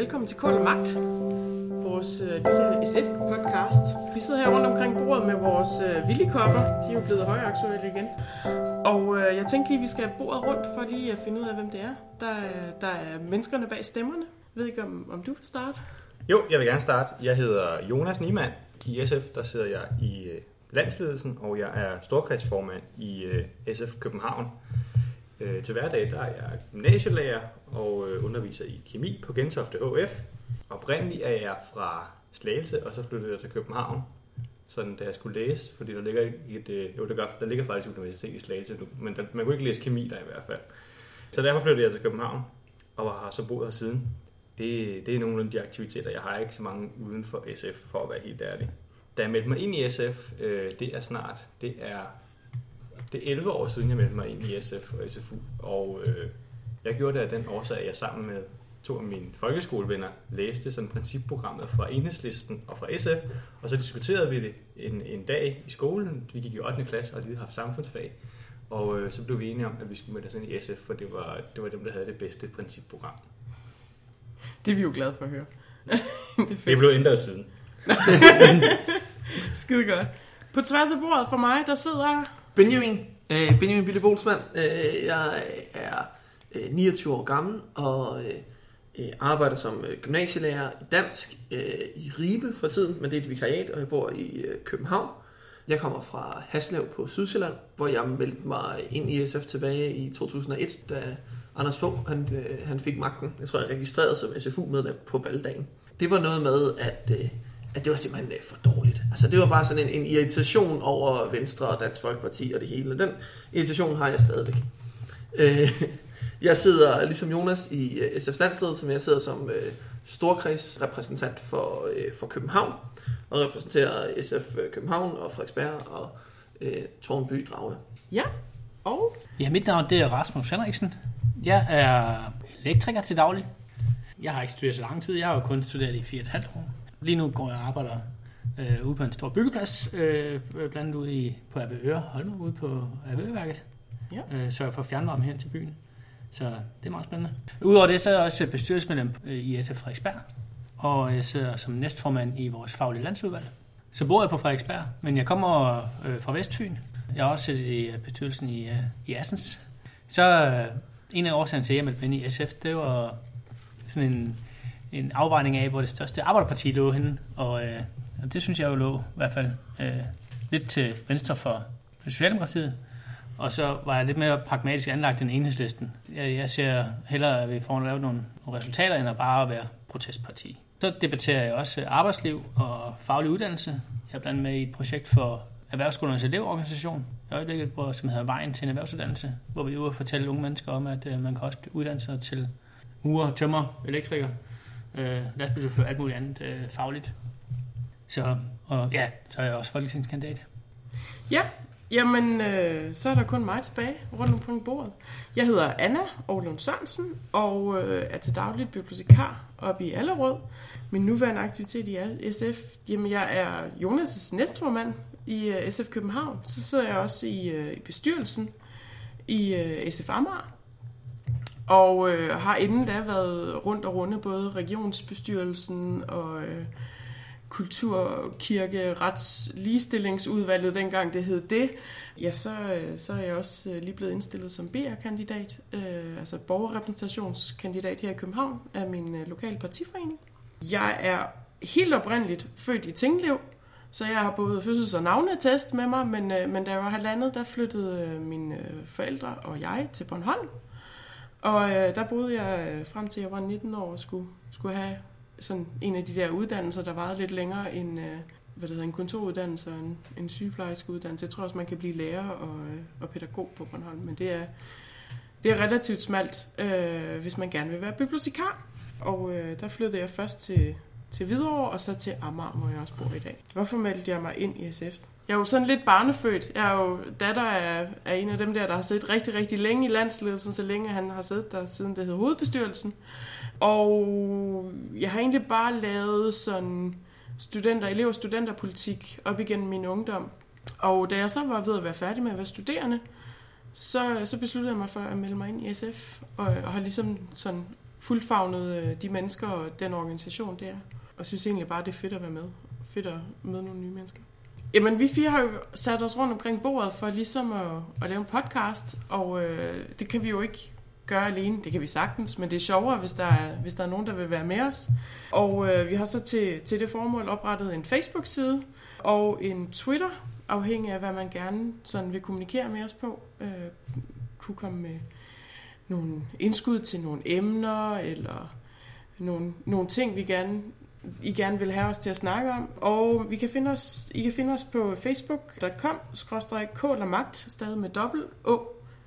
velkommen til Kål og Magt, vores øh, lille SF-podcast. Vi sidder her rundt omkring bordet med vores øh, villikopper. De er jo blevet højaktuelle igen. Og øh, jeg tænkte lige, vi skal have bordet rundt for lige at finde ud af, hvem det er. Der, er- der er menneskerne bag stemmerne. Jeg ved ikke, om, om du vil starte? Jo, jeg vil gerne starte. Jeg hedder Jonas Niemann. I SF der sidder jeg i øh, landsledelsen, og jeg er storkredsformand i øh, SF København. Øh, Til hverdag der er jeg gymnasielærer og øh, underviser i kemi på Gentofte HF. Oprindeligt er jeg fra Slagelse, og så flyttede jeg til København. Sådan da jeg skulle læse, fordi der ligger et, øh, jo, der, gør, der ligger faktisk et universitet i Slagelse nu, men der, man kunne ikke læse kemi der i hvert fald. Så derfor flyttede jeg til København, og har så boet her siden. Det, det er nogle af de aktiviteter. Jeg har ikke så mange uden for SF, for at være helt ærlig. Da jeg meldte mig ind i SF, øh, det er snart, det er, det er 11 år siden, jeg meldte mig ind i SF og SFU. Og øh, jeg gjorde det af den årsag, at jeg sammen med to af mine folkeskolevenner læste sådan principprogrammet fra Enhedslisten og fra SF, og så diskuterede vi det en, en dag i skolen. Vi gik i 8. klasse og havde lige haft samfundsfag, og øh, så blev vi enige om, at vi skulle melde os ind i SF, for det var, det var dem, der havde det bedste principprogram. Det er vi jo glade for at høre. det er Det blevet ændret siden. Skide godt. På tværs af bordet for mig, der sidder... Benjamin, øh, Benjamin Bille Bolsmann. Øh, jeg er øh, 29 år gammel og øh, øh, arbejder som øh, gymnasielærer i dansk øh, i Ribe for tiden, men det er et vikariat, og jeg bor i øh, København. Jeg kommer fra Haslev på Sydsjælland, hvor jeg meldte mig ind i SF tilbage i 2001, da Anders Fogh han, øh, han fik magten. Jeg tror, jeg registrerede som SFU-medlem på valgdagen. Det var noget med, at, øh, at det var simpelthen øh, for dårligt. Altså, det var bare sådan en, en irritation over Venstre og Dansk Folkeparti og det hele. Den irritation har jeg stadigvæk. Øh, jeg sidder ligesom Jonas i øh, SF's landsledelse, men jeg sidder som øh, storkredsrepræsentant for, øh, for København og repræsenterer SF øh, København og Frederiksberg og øh, Tornby Drage. Ja, og Ja, mit navn det er Rasmus Henriksen. Jeg er elektriker til daglig. Jeg har ikke studeret så lang tid. Jeg har jo kun studeret i 4,5 år. Lige nu går jeg og arbejder øh, ude på en stor byggeplads, øh, blandt andet ude i, på Abbevøre, Holme, ude på Abbevøreværket. Ja. Øh, sørger for fjernvarme hen til byen. Så det er meget spændende. Udover det, så er jeg også bestyrelsesmedlem øh, i SF Frederiksberg. Og jeg sidder som næstformand i vores faglige landsudvalg. Så bor jeg på Frederiksberg, men jeg kommer øh, fra Vestfyn. Jeg er også i øh, bestyrelsen i, øh, i Assens. Så øh, en af årsagerne til, at jeg meldte mig ind i SF, det var sådan en, en afvejning af, hvor det største arbejderparti lå henne. Og, øh, og det synes jeg jo lå i hvert fald øh, lidt til venstre for Socialdemokratiet. Og så var jeg lidt mere pragmatisk anlagt end enhedslisten. Jeg, jeg ser hellere, at vi får lavet nogle, nogle resultater, end at bare være protestparti. Så debatterer jeg også arbejdsliv og faglig uddannelse. Jeg er blandt med i et projekt for Erhvervsskolernes elevorganisation i øjeblikket, hvor, som hedder Vejen til en erhvervsuddannelse, hvor vi er ude og fortælle unge mennesker om, at øh, man kan også uddanne sig til murer, tømmer, elektriker, øh, lastbilchauffør, alt muligt andet øh, fagligt. Så, og ja, så er jeg også folketingskandidat. Ja, jamen, øh, så er der kun mig tilbage rundt omkring bordet. Jeg hedder Anna Aarlund Sørensen, og øh, er til dagligt bibliotekar oppe i Allerød. Min nuværende aktivitet i SF, jamen jeg er Jonas' næstformand i øh, SF København. Så sidder jeg også i, øh, i bestyrelsen i øh, SF Amager. Og øh, har inden da været rundt og runde både regionsbestyrelsen og øh, kultur, kirke, rets, ligestillingsudvalget, dengang det hed det, ja, så, øh, så er jeg også øh, lige blevet indstillet som BR-kandidat, øh, altså borgerrepræsentationskandidat her i København af min øh, lokale partiforening. Jeg er helt oprindeligt født i Tinglev, så jeg har både fødsels- og navnetest med mig, men, øh, men da jeg var halvandet, der flyttede øh, mine øh, forældre og jeg til Bornholm. Og øh, der boede jeg øh, frem til jeg var 19 år og skulle, skulle have sådan en af de der uddannelser, der varede lidt længere end øh, hvad det hedder, en kontoruddannelse og en, en sygeplejerskeuddannelse. Jeg tror også, man kan blive lærer og, øh, og pædagog på Bornholm, men det er, det er relativt smalt, øh, hvis man gerne vil være bibliotekar. Og øh, der flyttede jeg først til, til Hvidovre, og så til Amager, hvor jeg også bor i dag. Hvorfor meldte jeg mig ind i SF? Jeg er jo sådan lidt barnefødt. Jeg er jo datter af, af en af dem der, der har siddet rigtig, rigtig længe i landsledelsen, så længe han har siddet der, siden det hed hovedbestyrelsen. Og jeg har egentlig bare lavet sådan studenter, elev- og studenterpolitik op igennem min ungdom. Og da jeg så var ved at være færdig med at være studerende, så, så besluttede jeg mig for at melde mig ind i SF, og, og har ligesom sådan fuldfagnet øh, de mennesker og den organisation, der. er. Og synes egentlig bare, det er fedt at være med. Fedt at møde nogle nye mennesker. Jamen, vi fire har jo sat os rundt omkring bordet for ligesom at, at lave en podcast, og øh, det kan vi jo ikke gøre alene. Det kan vi sagtens, men det er sjovere, hvis der er, hvis der er nogen, der vil være med os. Og øh, vi har så til, til det formål oprettet en Facebook-side og en Twitter, afhængig af, hvad man gerne sådan vil kommunikere med os på. Øh, kunne komme med nogle indskud til nogle emner, eller nogle, nogle ting, vi gerne, i gerne vil have os til at snakke om. Og vi kan finde os, I kan finde os på facebook.com, magt, stadig med dobbelt O,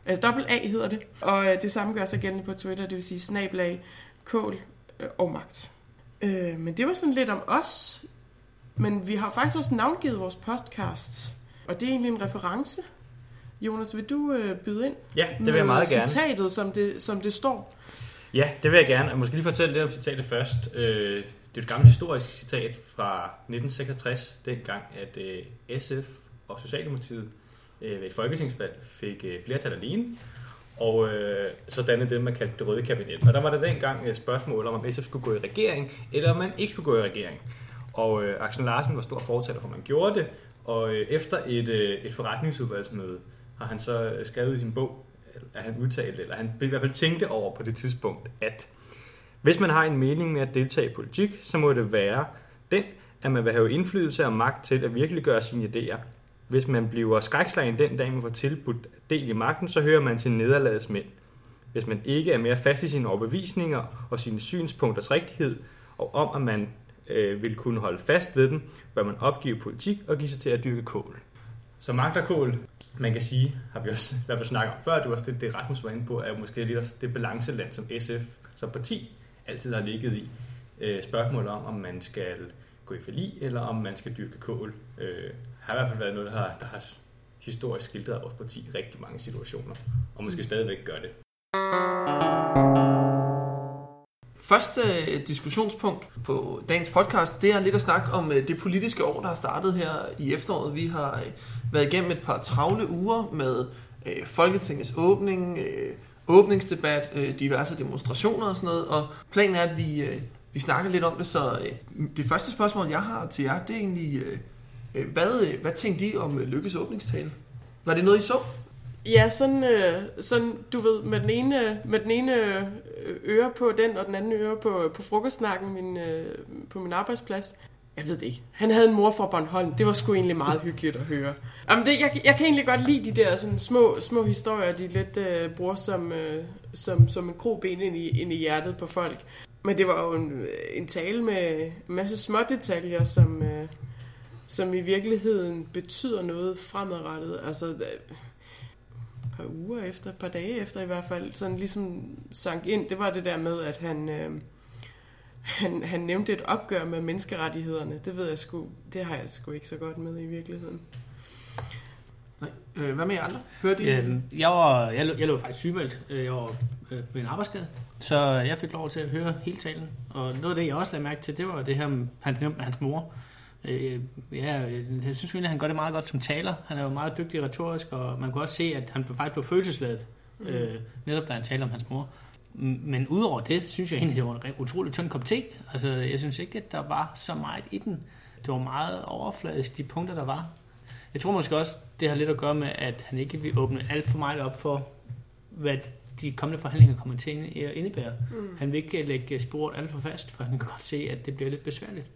eller dobbelt A hedder det. Og øh, det samme gør sig gældende på Twitter, det vil sige snablag, kål øh, og magt. Øh, men det var sådan lidt om os. Men vi har faktisk også navngivet vores podcast. Og det er egentlig en reference. Jonas, vil du øh, byde ind? Ja, det vil jeg meget gerne. Citatet, som det, som det står. Ja, det vil jeg gerne. Jeg måske lige fortælle lidt om citatet først. Øh, det er et gammelt historisk citat fra 1966, dengang at øh, SF og Socialdemokratiet øh, ved et folketingsvalg fik øh, flertal alene, og øh, så dannede det, man kaldte det røde kabinet. Og der var der dengang øh, et spørgsmål om, om SF skulle gå i regering, eller om man ikke skulle gå i regering. Og øh, Axel Larsen var stor fortaler for, at man gjorde det, og øh, efter et, øh, et forretningsudvalgsmøde har han så øh, skrevet i sin bog, at han udtalte, eller han i hvert fald tænkte over på det tidspunkt, at hvis man har en mening med at deltage i politik, så må det være den, at man vil have indflydelse og magt til at virkelig gøre sine idéer. Hvis man bliver skrækslagen den dag, man får tilbudt del i magten, så hører man til nederlagets mænd. Hvis man ikke er mere fast i sine overbevisninger og sine synspunkters rigtighed, og om at man øh, vil kunne holde fast ved dem, bør man opgive politik og give sig til at dyrke kål. Så magt og kål, man kan sige, har vi også i hvert fald snakket om før, det var også det, det Rasmus var inde på, er måske lidt også det balanceland, som SF som parti altid har ligget i. Øh, spørgsmål om, om man skal gå i forli, eller om man skal dyrke kål, øh, har i hvert fald været noget, der har, der har historisk skildret vores parti rigtig mange situationer, og måske stadigvæk gør det. Første øh, diskussionspunkt på dagens podcast, det er lidt at snakke om øh, det politiske år, der har startet her i efteråret. Vi har øh, været igennem et par travle uger med Folketingets åbning, åbningsdebat, øh, diverse demonstrationer og sådan noget. Og planen er, at vi, øh, vi snakker lidt om det, så øh, det første spørgsmål, jeg har til jer, det er egentlig, hvad, hvad tænkte I om Lykkes åbningstale? Var det noget, I så? Ja, sådan, øh, sådan, du ved, med den ene, med den ene øre på den, og den anden øre på, på frokostsnakken min, øh, på min arbejdsplads. Jeg ved det ikke. Han havde en mor fra Bornholm. Det var sgu egentlig meget hyggeligt at høre. Jamen det, jeg, jeg kan egentlig godt lide de der sådan små, små historier, de lidt øh, bruger som, øh, som, som en kroben ind i, ind i hjertet på folk. Men det var jo en, en tale med en masse små detaljer, som, øh, som i virkeligheden betyder noget fremadrettet. Altså, øh, et par uger efter, et par dage efter i hvert fald, sådan ligesom sank ind, det var det der med, at han, øh, han, han nævnte et opgør med menneskerettighederne. Det ved jeg sgu, det har jeg sgu ikke så godt med i virkeligheden. Nej. Øh, hvad med jer andre? Hørte I? Øh, jeg, var, jeg, jeg lå faktisk sygemeldt. Øh, jeg var øh, med en arbejdsskade. Så jeg fik lov til at høre hele talen. Og noget af det, jeg også lagde mærke til, det var det her, han nævnte med hans mor. Øh, ja, jeg synes egentlig, at han gør det meget godt som taler. Han er jo meget dygtig retorisk, og man kan også se, at han faktisk blev følelsesladet, mm. øh, netop da han taler om hans mor. Men udover det, synes jeg egentlig, det var en utrolig tynd kop te. Altså, jeg synes ikke, at der var så meget i den. Det var meget overfladisk, de punkter, der var. Jeg tror måske også, det har lidt at gøre med, at han ikke vil åbne alt for meget op for, hvad de kommende forhandlinger kommer til at indebære. Mm. Han vil ikke lægge sporet alt for fast, for han kan godt se, at det bliver lidt besværligt.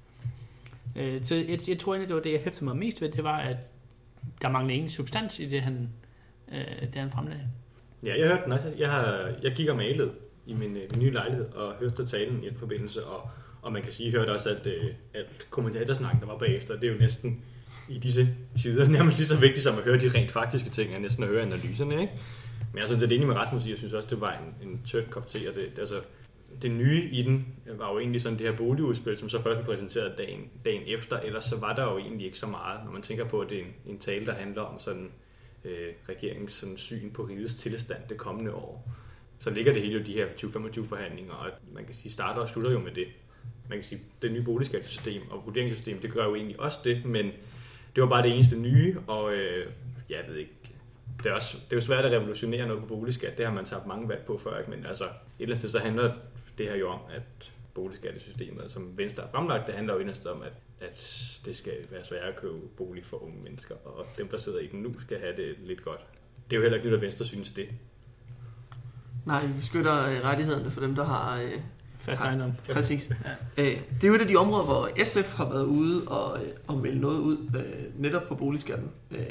Øh, så jeg, jeg tror egentlig, det var det, jeg hæftede mig mest ved, det var, at der manglede ingen substans i det, han, øh, det, han fremlagde. Ja, jeg hørte den også. Jeg, har, jeg gik og malede i min, øh, min nye lejlighed, og hørte talen i den forbindelse, og, og man kan sige, hørte også, at, øh, at kommentatorsnakken, der var bagefter, det er jo næsten i disse tider nærmest lige så vigtigt som at høre de rent faktiske ting, er næsten at høre analyserne, ikke? Men jeg er det set enig med Rasmus jeg synes også, det var en, en tynd kop te, og det, det, altså, det nye i den var jo egentlig sådan det her boligudspil, som så først blev præsenteret dagen, dagen efter. Ellers så var der jo egentlig ikke så meget, når man tænker på, at det er en, en tale, der handler om sådan øh, regeringens sådan, syn på rigets tilstand det kommende år. Så ligger det hele jo de her 2025 forhandlinger, og man kan sige, starter og slutter jo med det. Man kan sige, det nye boligskattesystem og vurderingssystem, det gør jo egentlig også det, men det var bare det eneste nye, og øh, jeg ved ikke, det er, også, det er jo svært at revolutionere noget på boligskat, det har man tabt mange valg på før, ikke? men altså et eller andet så handler det her jo om, at boligskattesystemet, som Venstre har fremlagt, det handler jo inderst om, at, at det skal være sværere at købe bolig for unge mennesker, og dem, der sidder i den nu, skal have det lidt godt. Det er jo heller ikke nyt, at Venstre synes det. Nej, vi beskytter øh, rettighederne for dem, der har... Øh, Fast Ja. ejendom. præcis. Øh, det er jo et af de områder, hvor SF har været ude og, øh, og melde noget ud, øh, netop på boligskatten. Øh,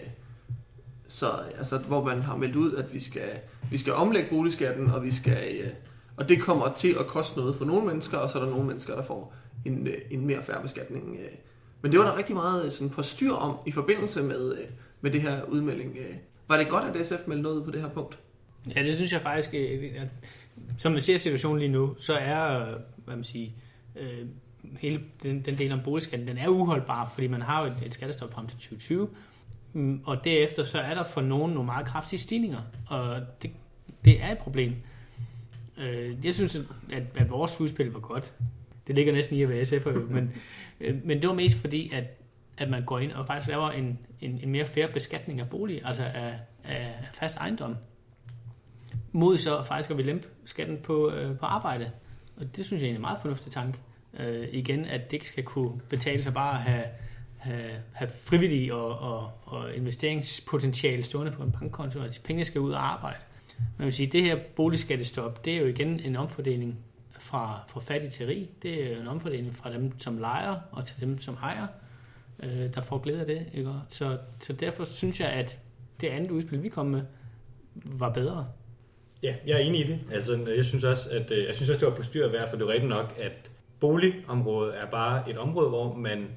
så altså, hvor man har meldt ud, at vi skal, vi skal omlægge boligskatten, og vi skal... Øh, og det kommer til at koste noget for nogle mennesker, og så er der nogle mennesker, der får en, en mere færre beskatning. Men det var der rigtig meget sådan på styr om i forbindelse med, med det her udmelding. Var det godt, at SF meldte noget på det her punkt? Ja, det synes jeg faktisk, øh, at, som man ser situationen lige nu, så er, øh, hvad man siger, øh, hele den, den del om boligskatten, den er uholdbar, fordi man har jo et, et skattestop frem til 2020, Mm, og derefter så er der for nogen nogle meget kraftige stigninger, og det, det er et problem. Øh, jeg synes, at, at vores udspil var godt. Det ligger næsten i at være SF, jo, men, øh, men det var mest fordi, at, at man går ind og faktisk laver en, en, en mere fair beskatning af bolig, altså af, af fast ejendom mod så faktisk at vi lempe skatten på, øh, på arbejde. Og det synes jeg er en meget fornuftig tanke. Øh, igen, at det ikke skal kunne betale sig bare at have, have, have frivillig og, og, og investeringspotentiale stående på en bankkonto, at pengene skal ud og arbejde. Man vil sige, at det her boligskattestop, det er jo igen en omfordeling fra, fra fattig til rig. Det er jo en omfordeling fra dem, som lejer, og til dem, som ejer, øh, der får glæde af det. Ikke? Så, så derfor synes jeg, at det andet udspil, vi kom med, var bedre. Ja, jeg er enig i det. Altså, jeg synes også, at øh, jeg synes også, det var på styr værd, for det er rigtigt nok, at boligområdet er bare et område, hvor man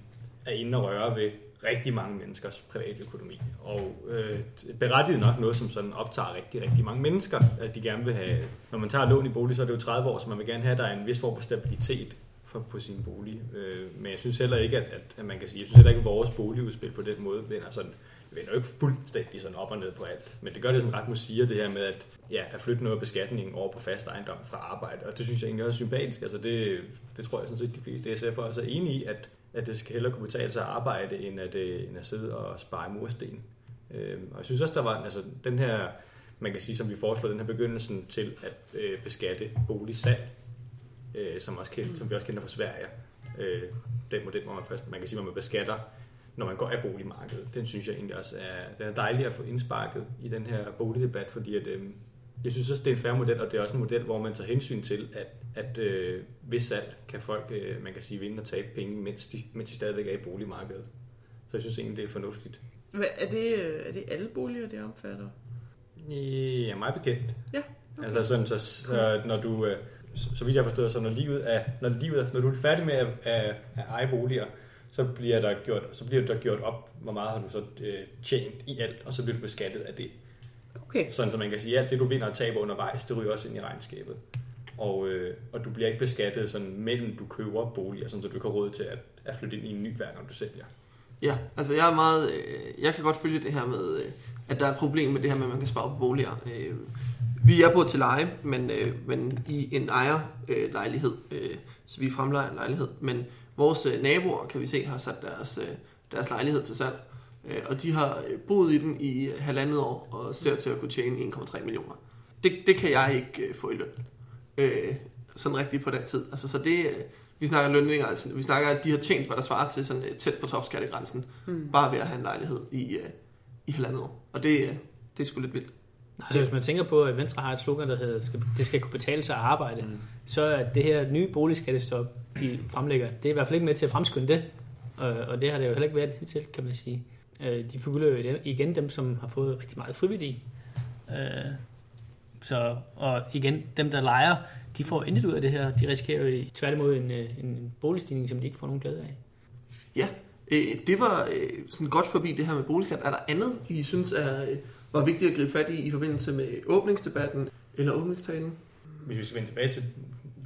er inde og røre ved rigtig mange menneskers privatøkonomi. Og øh, berettiget nok noget, som sådan optager rigtig, rigtig mange mennesker, at de gerne vil have... Når man tager lån i bolig, så er det jo 30 år, så man vil gerne have, at der er en vis form for stabilitet for, på sin bolig. Øh, men jeg synes heller ikke, at, at, at man kan sige... Jeg synes heller ikke, at vores boligudspil på den måde vender sådan vender jo ikke fuldstændig sådan op og ned på alt. Men det gør det, som Rasmus siger, det her med at, ja, at flytte noget af beskatningen over på fast ejendom fra arbejde. Og det synes jeg egentlig også er sympatisk. Altså det, det tror jeg sådan set, de fleste SF'er er så enige i, at, at det skal hellere kunne betale sig at arbejde, end at, øh, end at sidde og spare mursten. Øhm, og jeg synes også, der var altså, den her, man kan sige, som vi foreslår, den her begyndelsen til at øh, beskatte boligsalg, øh, som, også kender, som vi også kender fra Sverige. Øh, den model, hvor man først, man kan sige, hvor man beskatter når man går af boligmarkedet. Den synes jeg egentlig også er, den er dejlig at få indsparket i den her boligdebat, fordi at, øh, jeg synes også, det er en færre model, og det er også en model, hvor man tager hensyn til, at, at øh, ved salg kan folk, øh, man kan sige, vinde og tabe penge, mens de, mens de stadigvæk er i boligmarkedet. Så jeg synes egentlig, det er fornuftigt. Hvad, er, det, øh, er det alle boliger, det omfatter? Ja, meget bekendt. Ja, Okay. Altså sådan, så, så når du, øh, så, så vidt jeg forstår, så når livet er, når livet er, når du er færdig med at, at, at eje boliger, så bliver der gjort, så bliver der gjort op, hvor meget har du så øh, tjent i alt, og så bliver du beskattet af det. Okay. Sådan, så man kan sige, at alt det, du vinder og taber undervejs, det ryger også ind i regnskabet. Og, øh, og du bliver ikke beskattet sådan mellem du køber boliger, sådan, så du kan råd til at, at flytte ind i en ny hver gang du sælger. Ja, altså jeg er meget, øh, jeg kan godt følge det her med, øh, at der er et problem med det her med, at man kan spare på boliger. Øh, vi er på til leje, men, øh, men i en ejerlejlighed, øh, lejlighed, øh, så vi fremlejer en lejlighed. Men vores øh, naboer, kan vi se, har sat deres, øh, deres lejlighed til salg. Øh, og de har øh, boet i den i øh, halvandet år, og ser til at kunne tjene 1,3 millioner. Det, det kan jeg ikke øh, få i løn. Øh, sådan rigtigt på den tid. Altså, så det, øh, vi snakker lønninger, altså, vi snakker, at de har tjent, hvad der svarer til sådan øh, tæt på topskattegrænsen, Hmm. bare ved at have en lejlighed i, øh, i halvandet år. Og det, øh, det er sgu lidt vildt. Altså hvis man tænker på, at Venstre har et slogan, der hedder, skal, det skal kunne betale sig at arbejde, mm. så er det her nye boligskattestop, de fremlægger, det er i hvert fald ikke med til at fremskynde det. Og, og det har det jo heller ikke været til, kan man sige. Øh, De forgylder jo igen dem, som har fået rigtig meget frivillige. Øh, Så, og igen, dem der leger, de får intet ud af det her. De risikerer jo tværtimod en, øh, en boligstigning, som de ikke får nogen glæde af. Ja, det var sådan godt forbi det her med boligskat. Er der andet, I synes er, var vigtigt at gribe fat i i forbindelse med åbningsdebatten eller åbningstalen? Hvis vi skal vende tilbage til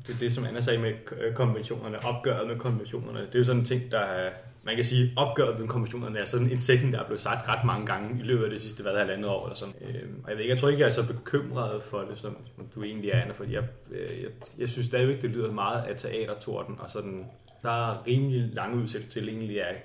det, det som Anna sagde med øh, konventionerne, opgøret med konventionerne, det er jo sådan en ting, der er, man kan sige, opgøret med konventionerne er sådan en sætning, der er blevet sagt ret mange gange i løbet af det sidste, hvad halvandet år eller sådan. Øhm, og jeg, ved ikke, jeg tror ikke, jeg er så bekymret for det, som, du egentlig er, Anna, fordi jeg, øh, jeg, jeg synes stadigvæk, det lyder meget af teatertorden, og sådan, der er rimelig lange udsigter til egentlig at,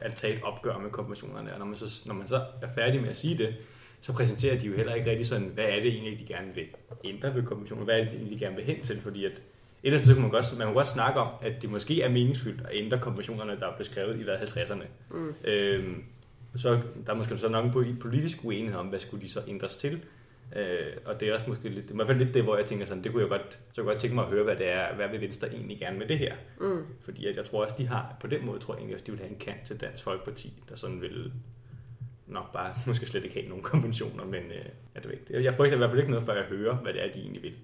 at tage et opgør med konventionerne, og når man, så, når man så er færdig med at sige det, så præsenterer de jo heller ikke rigtig sådan, hvad er det egentlig, de gerne vil ændre ved konventionen, hvad er det egentlig, de gerne vil hen til, fordi at, ellers så kunne man godt, man kunne godt snakke om, at det måske er meningsfyldt at ændre konventionerne, der er beskrevet i der 50'erne. Mm. Øhm, så der er måske så nok en politisk uenighed om, hvad skulle de så ændres til. Øh, og det er også måske lidt, i hvert fald lidt det, hvor jeg tænker sådan, det kunne jeg godt, så kunne jeg godt tænke mig at høre, hvad det er, hvad vil Venstre egentlig gerne med det her? Mm. Fordi at jeg tror også, de har, på den måde tror jeg egentlig også, de vil have en kant til Dansk Folkeparti, der sådan vil nok bare måske slet ikke have nogen konventioner, men øh, jeg, ved ikke, jeg frygter i hvert fald ikke noget, før jeg hører, hvad det er, de egentlig vil.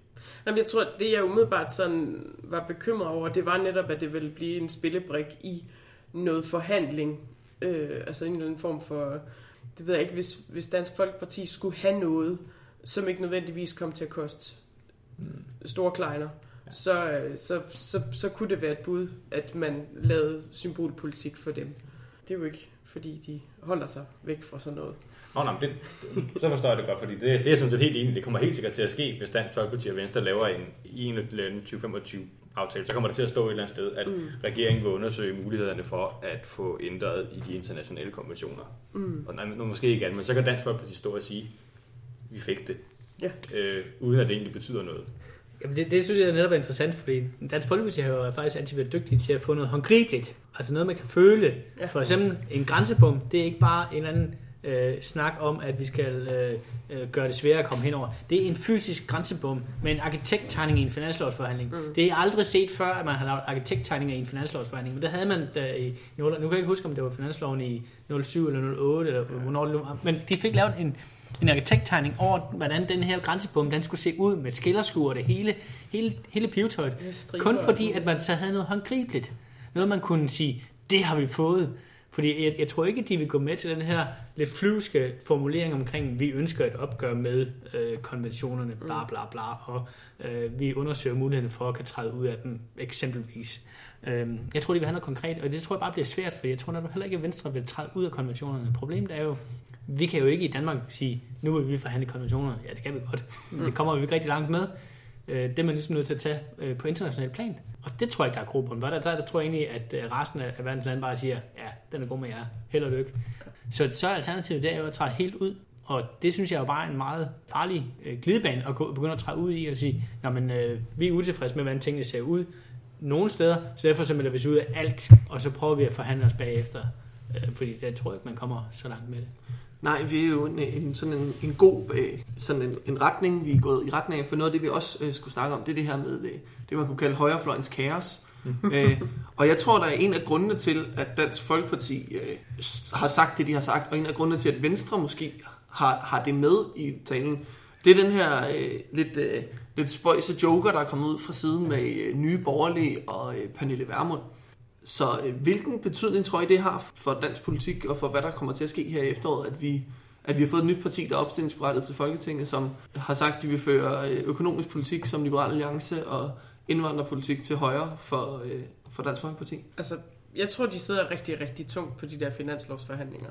Jamen, jeg tror, det jeg umiddelbart sådan var bekymret over, det var netop, at det ville blive en spillebrik i noget forhandling. Øh, altså en eller anden form for, det ved jeg ikke, hvis, hvis Dansk Folkeparti skulle have noget, som ikke nødvendigvis kom til at koste mm. store kleiner, ja. så, øh, så, så, så kunne det være et bud, at man lavede symbolpolitik for dem. Det er jo ikke, fordi de holder sig væk fra sådan noget. Nå, nej, det, så forstår jeg det godt, fordi det, det er sådan set helt enig. Det kommer helt sikkert til at ske, hvis Dansk Folkeparti og Venstre laver en, en 2025 aftale, så kommer der til at stå et eller andet sted, at mm. regeringen vil undersøge mulighederne for at få ændret i de internationale konventioner. Mm. Og nej, måske ikke andet, men så kan Dansk Folkeparti stå og sige, vi fik det. Ja. Øh, uden at det egentlig betyder noget. Jamen det, det synes jeg netop er interessant, fordi Dansk Folkeparti har jo faktisk altid været dygtige til at få noget håndgribeligt. Altså noget, man kan føle. Ja. For eksempel en grænsebom, det er ikke bare en eller anden øh, snak om, at vi skal øh, øh, gøre det sværere at komme henover. Det er en fysisk grænsebom med en arkitekttegning i en finanslovsforhandling. Mm. Det er aldrig set før, at man har lavet arkitekttegninger i en finanslovsforhandling. Men det havde man da i, nu kan jeg ikke huske, om det var finansloven i 07 eller 08, eller ja. hvornår det var. Men de fik lavet en, en arkitekttegning over, hvordan den her grænsebom den skulle se ud med skillerskuer og det hele, hele, hele pivetøjet. Kun fordi, at man så havde noget håndgribeligt. Noget, man kunne sige, det har vi fået. Fordi jeg, jeg tror ikke, at de vil gå med til den her lidt flyvske formulering omkring, vi ønsker et opgør med øh, konventionerne, bla bla bla, og øh, vi undersøger muligheden for at kan træde ud af dem, eksempelvis. Øh, jeg tror, de vil have noget konkret, og det tror jeg bare bliver svært, for jeg tror nok heller ikke, at Venstre vil træde ud af konventionerne. Problemet er jo, vi kan jo ikke i Danmark sige, nu vil vi forhandle konventionerne. Ja, det kan vi godt, men det kommer vi ikke rigtig langt med. Øh, det er man ligesom nødt til at tage øh, på international plan. Og det tror jeg ikke, der er grobund. Der, der, der tror jeg egentlig, at øh, resten af verdens lande bare siger, ja, den er god med jer. Held og lykke. Så, så er alternativet det er jo at træde helt ud. Og det synes jeg er jo bare en meget farlig øh, glidebane at gå, begynde at træde ud i og sige, men øh, vi er utilfredse med, hvordan tingene ser ud nogle steder, så derfor så melder vi os ud af alt, og så prøver vi at forhandle os bagefter. Øh, fordi det tror jeg ikke, man kommer så langt med det. Nej, vi er jo en, en, sådan en, en god øh, sådan en, en retning, vi er gået i retning af, for noget af det, vi også øh, skulle snakke om, det er det her med det, det man kunne kalde højrefløjens kaos. øh, og jeg tror, der er en af grundene til, at Dansk Folkeparti øh, har sagt det, de har sagt, og en af grundene til, at Venstre måske har, har det med i talen, det er den her øh, lidt, øh, lidt spøjse joker, der er kommet ud fra siden med øh, nye borgerlige og øh, Pernille Vermund. Så øh, hvilken betydning tror I det har for dansk politik og for hvad der kommer til at ske her i efteråret, at vi, at vi har fået et nyt parti, der er opstillingsberettet til Folketinget, som har sagt, at de vil føre øh, økonomisk politik som Liberal Alliance og indvandrerpolitik til højre for, øh, for Dansk Folkeparti? Altså, jeg tror, de sidder rigtig, rigtig tungt på de der finanslovsforhandlinger.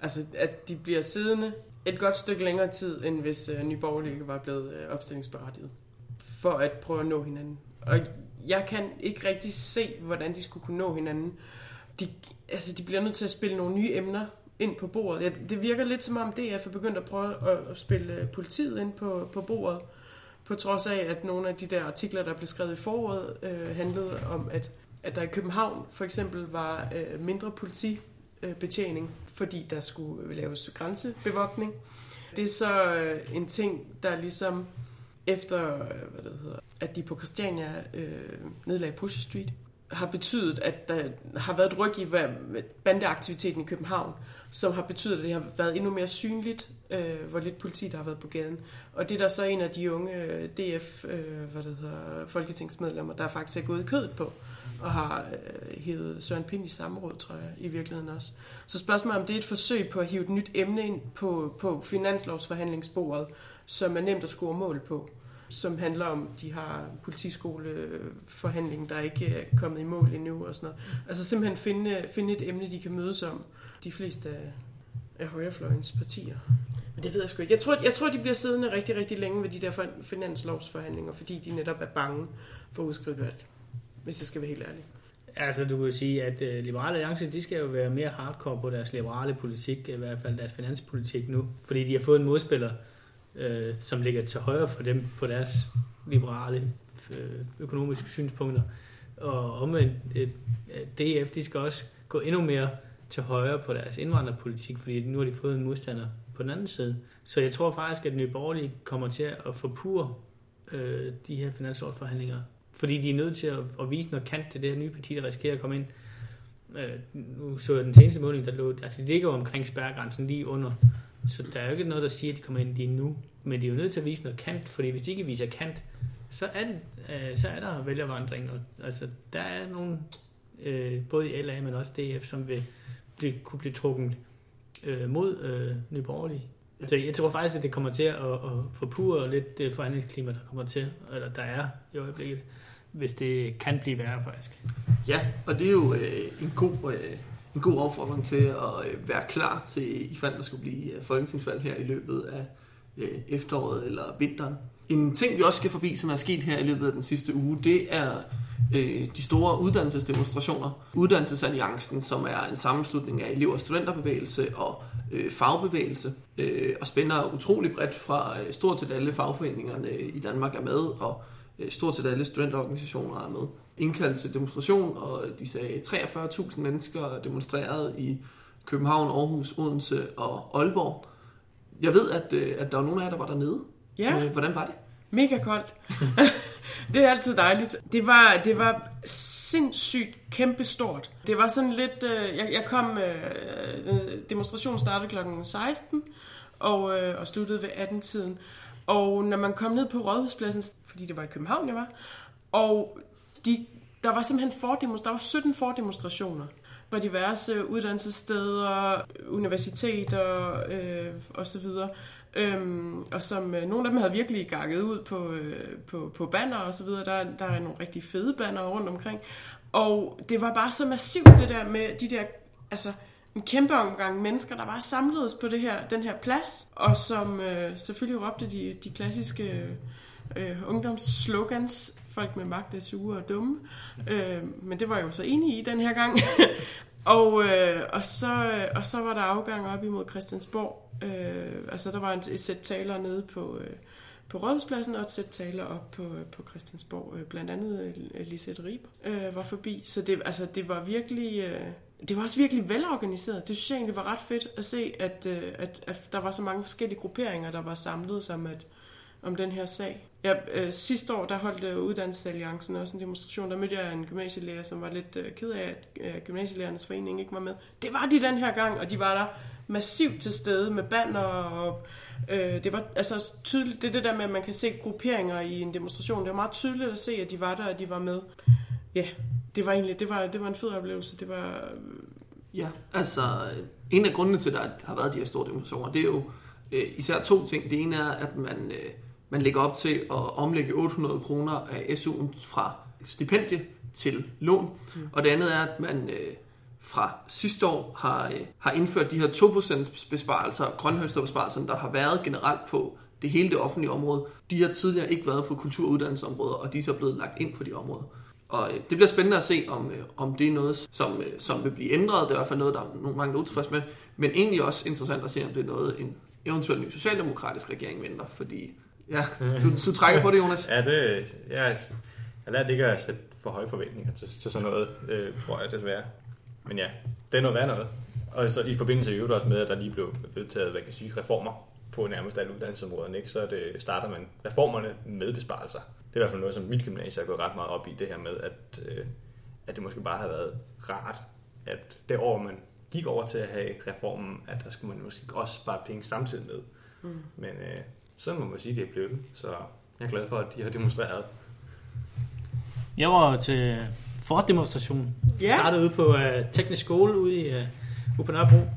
Altså, at de bliver siddende et godt stykke længere tid, end hvis øh, Nye Borgerlige var blevet øh, opstillingsberettiget. For at prøve at nå hinanden. Og jeg kan ikke rigtig se, hvordan de skulle kunne nå hinanden. De, altså, de bliver nødt til at spille nogle nye emner ind på bordet. Ja, det virker lidt som om DF er begyndt at prøve at, at spille øh, politiet ind på, på bordet, på trods af, at nogle af de der artikler, der blev skrevet i foråret, øh, handlede om, at, at der i København for eksempel var øh, mindre Øh, betjening, fordi der skulle laves grænsebevogtning. Det er så øh, en ting, der ligesom efter, øh, hvad det hedder, at de på Christiania øh, nedlagde Pusher Street, har betydet, at der har været et ryg i bandeaktiviteten i København, som har betydet, at det har været endnu mere synligt, øh, hvor lidt politi der har været på gaden. Og det er der så en af de unge øh, DF, øh, hvad det hedder, folketingsmedlemmer, der faktisk er gået i kødet på, og har øh, hævet Søren Pind i samråd, tror jeg, i virkeligheden også. Så spørgsmålet om det er et forsøg på at hive et nyt emne ind på, på finanslovsforhandlingsbordet, som er nemt at score mål på som handler om, de har politiskoleforhandling, der ikke er kommet i mål endnu og sådan noget. Altså simpelthen finde, finde et emne, de kan mødes om, de fleste af, af højrefløjens partier. Men det ved jeg sgu ikke. Jeg tror, jeg tror, de bliver siddende rigtig, rigtig længe ved de der finanslovsforhandlinger, fordi de netop er bange for at udskrive valg, hvis jeg skal være helt ærlig. Altså, du kan sige, at øh, uh, Liberale Alliance, de skal jo være mere hardcore på deres liberale politik, i hvert fald deres finanspolitik nu, fordi de har fået en modspiller, øh, som ligger til højre for dem på deres liberale øh, økonomiske synspunkter. Og omvendt, øh, DF, de skal også gå endnu mere til højre på deres indvandrerpolitik, fordi nu har de fået en modstander på den anden side. Så jeg tror faktisk, at Nye Borgerlige kommer til at forpure øh, de her finanslovsforhandlinger, fordi de er nødt til at, at vise noget kant til det her nye parti, der risikerer at komme ind. Øh, nu så jeg den seneste måling, der lå, altså de ligger jo omkring spærregrænsen lige under, så der er jo ikke noget, der siger, at de kommer ind lige nu, men de er jo nødt til at vise noget kant, fordi hvis de ikke viser kant, så er, det, øh, så er der vælgervandring, og altså, der er nogle, øh, både i LA, men også DF, som vil blive, kunne blive trukket øh, mod øh, Nye Borgerlige. Ja. Så jeg tror faktisk, at det kommer til at, at forpure lidt det forhandlingsklima, der kommer til, eller der er i øjeblikket, hvis det kan blive værre faktisk. Ja, og det er jo øh, en god... Øh, en god opfordring til at øh, være klar til, i fald der skulle blive øh, folketingsvalg her i løbet af øh, efteråret eller vinteren. En ting, vi også skal forbi, som er sket her i løbet af den sidste uge, det er øh, de store uddannelsesdemonstrationer. Uddannelsesalliancen, som er en sammenslutning af elev- og studenterbevægelse og øh, fagbevægelse, øh, og spænder utrolig bredt fra øh, stort set alle fagforeningerne i Danmark er med, og øh, stort set alle studenterorganisationer er med. Indkaldt til demonstration, og de sagde 43.000 mennesker demonstrerede i København, Aarhus, Odense og Aalborg. Jeg ved, at, øh, at der var nogle af jer, der var dernede. Ja. Øh, hvordan var det? Mega koldt. det er altid dejligt. Det var, det var sindssygt kæmpestort. Det var sådan lidt... Øh, jeg, jeg kom... Øh, demonstrationen startede kl. 16 og, øh, og sluttede ved 18-tiden. Og når man kom ned på Rådhuspladsen, fordi det var i København, jeg var, og de, der var simpelthen fordemonstrationer, der var 17 fordemonstrationer på diverse uddannelsessteder, universiteter øh, og så videre. Øhm, og som øh, nogle af dem havde virkelig gakket ud på, øh, på, på banner og så videre. Der, der er nogle rigtig fede banner rundt omkring. Og det var bare så massivt det der med de der, altså en kæmpe omgang mennesker, der bare samledes på det her, den her plads, og som øh, selvfølgelig råbte de, de klassiske øh, øh ungdomsslogans, folk med magt er sure og dumme. Øh, men det var jeg jo så enig i den her gang. og, øh, og, så, og så var der afgang op imod Christiansborg, Øh, altså der var en, et sæt taler nede på, øh, på Rådhuspladsen og et sæt taler op på, øh, på Christiansborg. Øh, blandt andet øh, Lisette Rib øh, var forbi. Så det, altså, det var virkelig... Øh, det var også virkelig velorganiseret. Det synes jeg egentlig var ret fedt at se, at, øh, at, at der var så mange forskellige grupperinger, der var samlet som at, om den her sag. Ja, øh, sidste år, der holdt øh, Uddannelsesalliancen også en demonstration. Der mødte jeg en gymnasielærer, som var lidt øh, ked af, at øh, gymnasielærernes forening ikke var med. Det var de den her gang, og de var der massivt til stede med banner og øh, det var altså tydeligt, det er det der med, at man kan se grupperinger i en demonstration. Det var meget tydeligt at se, at de var der, og de var med. Ja, det var egentlig, det var, det var en fed oplevelse. Det var... Øh, ja, altså en af grundene til, at der har været de her store demonstrationer, det er jo øh, især to ting. Det ene er, at man, øh, man lægger op til at omlægge 800 kroner af SU'en fra stipendie til lån. Mm. Og det andet er, at man øh, fra sidste år har, øh, har indført de her 2% besparelser, grønhøsterbesparelser, der har været generelt på det hele det offentlige område. De har tidligere ikke været på kultur- og uddannelsesområder, og de er så blevet lagt ind på de områder. Og øh, det bliver spændende at se, om, øh, om det er noget, som, som vil blive ændret. Det er i hvert fald noget, der er nogle mange utilfreds med. Men egentlig også interessant at se, om det er noget, en eventuelt ny socialdemokratisk regering venter. Fordi, ja, du, du trækker på det, Jonas. Ja, det, jeg, jeg lader det ikke at sætte for høje forventninger til, til sådan noget, øh, tror jeg desværre. Men ja, det er noget værd noget. Og så i forbindelse i også med, at der lige blev vedtaget, hvad kan sige, reformer på nærmest alle uddannelsesområderne, ikke? så det starter man reformerne med besparelser. Det er i hvert fald noget, som mit gymnasie er gået ret meget op i, det her med, at, øh, at det måske bare har været rart, at det år, man gik over til at have reformen, at der skulle man måske også spare penge samtidig med. Mm. Men øh, sådan må man sige, det er blevet. Så jeg er glad for, at de har demonstreret. Jeg var til Ford-demonstration. Yeah. startede ude på uh, teknisk skole ude, i, uh, ude på Nørrebro.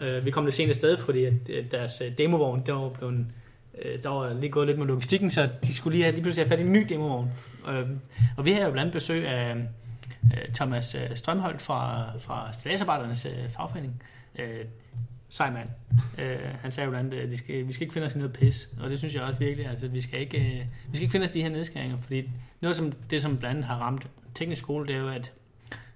Uh, vi kom lidt sent afsted, fordi at, deres uh, demovogn, der var blevet uh, der var lige gået lidt med logistikken, så de skulle lige have, lige pludselig have fat i en ny demovogn. Uh, og vi havde jo blandt andet besøg af uh, Thomas Strømholdt fra, fra Statsarbejdernes uh, fagforening. Uh, sej mand. Uh, han sagde jo blandt at vi skal, vi skal ikke finde os i noget pis, og det synes jeg også virkelig, altså vi skal ikke, uh, vi skal ikke finde os i de her nedskæringer, fordi noget som det, som blandt andet har ramt teknisk skole, det er jo, at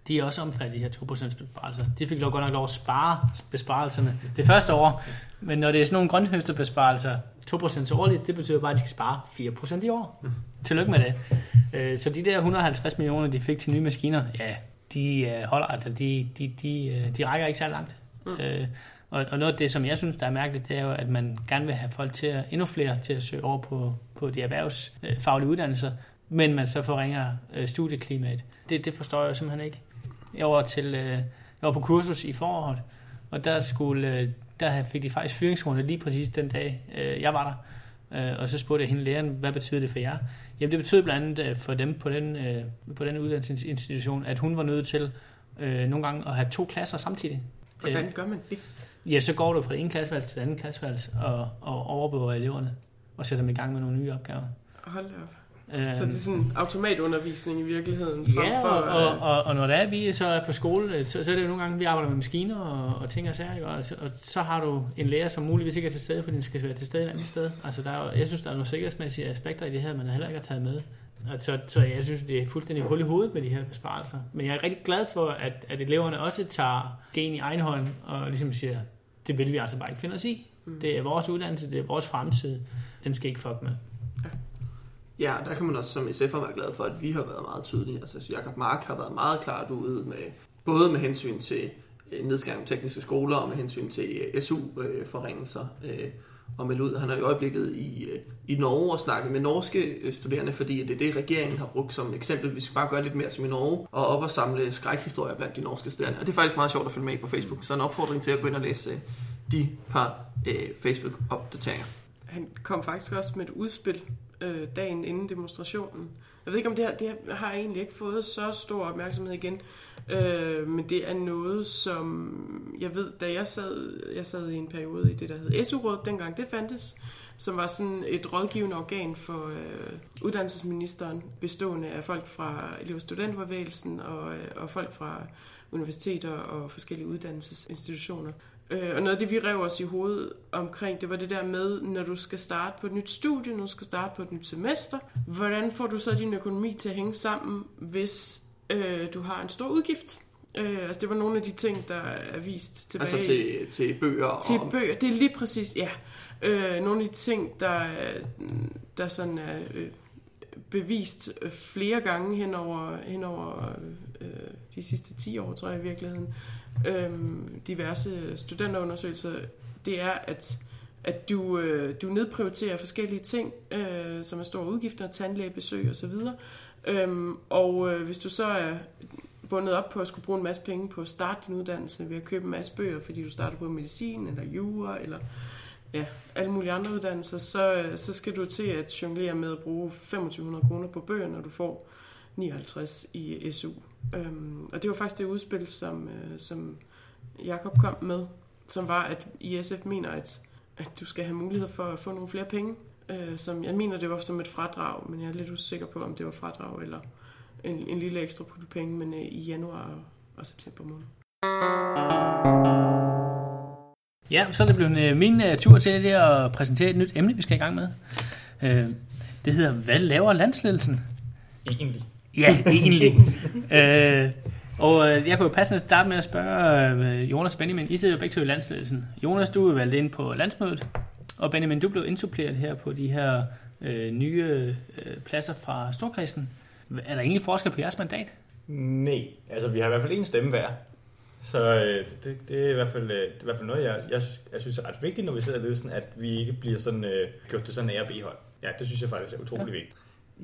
de er også omfattet af de her 2% besparelser. De fik lov godt nok lov at spare besparelserne det første år, men når det er sådan nogle grønhøsterbesparelser, 2% årligt, det betyder bare, at de skal spare 4% i år. Tillykke med det. Øh, så de der 150 millioner, de fik til nye maskiner, ja, de øh, holder altså, de, de, de, øh, de rækker ikke så langt. Mm. Øh, og, og noget af det, som jeg synes, der er mærkeligt, det er jo, at man gerne vil have folk til at, endnu flere til at søge over på, på de erhvervsfaglige uddannelser, men man så forringer øh, studieklimaet. Det, det forstår jeg simpelthen ikke. Jeg var, til, øh, jeg var på kursus i foråret, og der, skulle, øh, der fik de faktisk fyringsrunde lige præcis den dag, øh, jeg var der. Øh, og så spurgte jeg hende læreren, hvad betyder det for jer? Jamen det betyder blandt andet øh, for dem på den, øh, på den uddannelsesinstitution, at hun var nødt til øh, nogle gange at have to klasser samtidig. Hvordan gør man det? Ja, så går du fra det ene klasseværelse til det andet klasseværelse og, og overbevåger eleverne og sætter dem i gang med nogle nye opgaver. Hold op. Øhm, så det er sådan automatundervisning i virkeligheden? Ja, for, og, og, og, og når det er, vi så er på skole, så, så er det jo nogle gange, vi arbejder med maskiner og, og ting og sager, og, så, og så har du en lærer, som muligvis ikke er til stede, fordi den skal være til stede et andet sted. Altså, der er, jeg synes, der er nogle sikkerhedsmæssige aspekter i det her, man heller ikke har taget med. Og så, så jeg synes, det er fuldstændig hul i hovedet med de her besparelser. Men jeg er rigtig glad for, at, at eleverne også tager det i egen hånd og ligesom siger, det vil vi altså bare ikke finde os i. Mm. Det er vores uddannelse, det er vores fremtid. Den skal ikke fuck med. Ja, der kan man også som SF'er være glad for, at vi har været meget tydelige. Altså Jakob Mark har været meget klart ude med, både med hensyn til øh, nedskæring tekniske skoler og med hensyn til øh, SU-forringelser øh, og melde ud. Han er i øjeblikket i, øh, i Norge og snakke med norske øh, studerende, fordi det er det, regeringen har brugt som eksempel. Vi skal bare gøre lidt mere som i Norge og op og samle skrækhistorier blandt de norske studerende. Og det er faktisk meget sjovt at følge med på Facebook. Så en opfordring til at gå ind og læse øh, de par øh, Facebook-opdateringer. Han kom faktisk også med et udspil øh, dagen inden demonstrationen. Jeg ved ikke, om det her, det her har egentlig ikke fået så stor opmærksomhed igen, øh, men det er noget, som jeg ved, da jeg sad, jeg sad i en periode i det, der hed SU-rådet, dengang det fandtes, som var sådan et rådgivende organ for øh, uddannelsesministeren, bestående af folk fra elev- og studentbevægelsen og, øh, og folk fra universiteter og forskellige uddannelsesinstitutioner. Øh, og noget af det, vi rev os i hovedet omkring, det var det der med, når du skal starte på et nyt studie, når du skal starte på et nyt semester, hvordan får du så din økonomi til at hænge sammen, hvis øh, du har en stor udgift? Øh, altså det var nogle af de ting, der er vist tilbage. Altså til, til bøger? Til og... bøger, det er lige præcis, ja. Øh, nogle af de ting, der, der sådan er øh, bevist flere gange hen over, hen over øh, de sidste 10 år, tror jeg i virkeligheden, øh, diverse studenterundersøgelser, det er, at, at du, øh, du nedprioriterer forskellige ting, øh, som er store udgifter, tandlægebesøg osv., øhm, og øh, hvis du så er bundet op på at skulle bruge en masse penge på at starte din uddannelse ved at købe en masse bøger, fordi du starter på medicin eller jura eller ja, alle mulige andre uddannelser, så, øh, så skal du til at jonglere med at bruge 2500 kroner på bøger, når du får 59 i SU. Øhm, og det var faktisk det udspil, som, øh, som Jakob kom med, som var, at ISF mener, at, at du skal have mulighed for at få nogle flere penge. Øh, som Jeg mener, det var som et fradrag, men jeg er lidt usikker på, om det var fradrag eller en, en lille ekstra på penge, men øh, i januar og, og september måned. Ja, så er det blevet øh, min uh, tur til det at præsentere et nyt emne, vi skal i gang med. Uh, det hedder, hvad laver landsledelsen? Egentlig. Ja, egentlig. øh, og øh, jeg kunne jo passende starte med at spørge øh, Jonas og Benjamin. I sidder jo begge to i landsledelsen. Jonas, du er valgt ind på landsmødet. Og Benjamin, du blev insuppleret her på de her øh, nye øh, pladser fra Storkredsen. Er der egentlig forskel på jeres mandat? Nej, altså vi har i hvert fald en stemme hver. Så øh, det, det, er i hvert fald, øh, det er i hvert fald noget, jeg, jeg, jeg synes er ret vigtigt, når vi sidder i ledelsen, at vi ikke bliver sådan, øh, gjort til sådan en A- og B-hold. Ja, det synes jeg faktisk er utrolig ja. vigtigt.